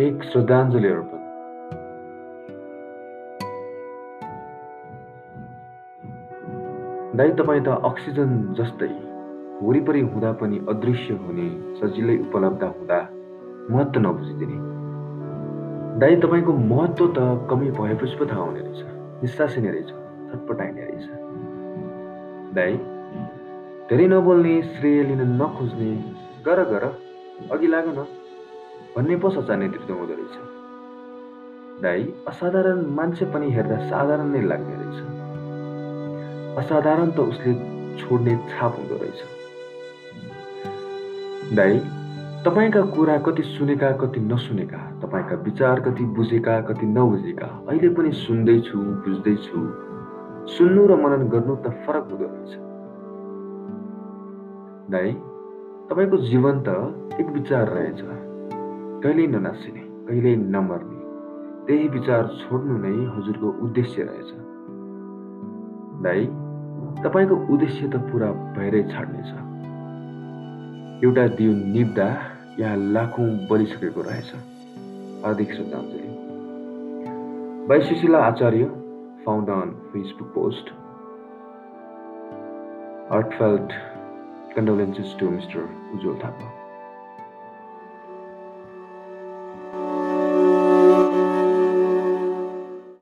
एक श्रद्धाञ्जली अर्पण। दाइ तपाईँ त अक्सिजन जस्तै वरिपरि हुँदा पनि अदृश्य हुने सजिलै उपलब्ध हुँदा महत्त्व नबुझिदिने। दाइ तपाईँको महत्त्व त कमी भएपछि पो थाहा हुने रहेछ निस्सासिने रहेछ छटपटाइने रहेछ। दाइ धेरै नबोल्ने श्रेय लिन नखोज्ने गर गर अघि लाग न भन्ने पो सच्चा नेतृत्व हुँदो रहेछ दाइ असाधारण मान्छे पनि हेर्दा साधारण नै लाग्ने रहेछ। असाधारण त उसले छोड्ने छाप हुँदो रहेछ। दाइ तपाईँका कुरा कति सुनेका कति नसुनेका तपाईँका विचार कति बुझेका कति नबुझेका अहिले पनि सुन्दैछु बुझ्दैछु। सुन्नु र मनन गर्नु त फरक हुँदो रहेछ। दाइ तपाईँको जीवन त एक विचार रहेछ। कहिल्यै ननासिने कहिल्यै नमर्ने त्यही विचार छोड्नु नै हजुरको उद्देश्य रहेछ दाइ तपाईँको उद्देश्य त पुरा भएरै छाड्नेछ एउटा दिउ निप्दा यहाँ लाखौँ बलिसकेको रहेछ हार्दिक श्रद्धाञ्जली Sushila Acharya found on Facebook post heartfelt condolences to Mr. Ujjwal Thapa.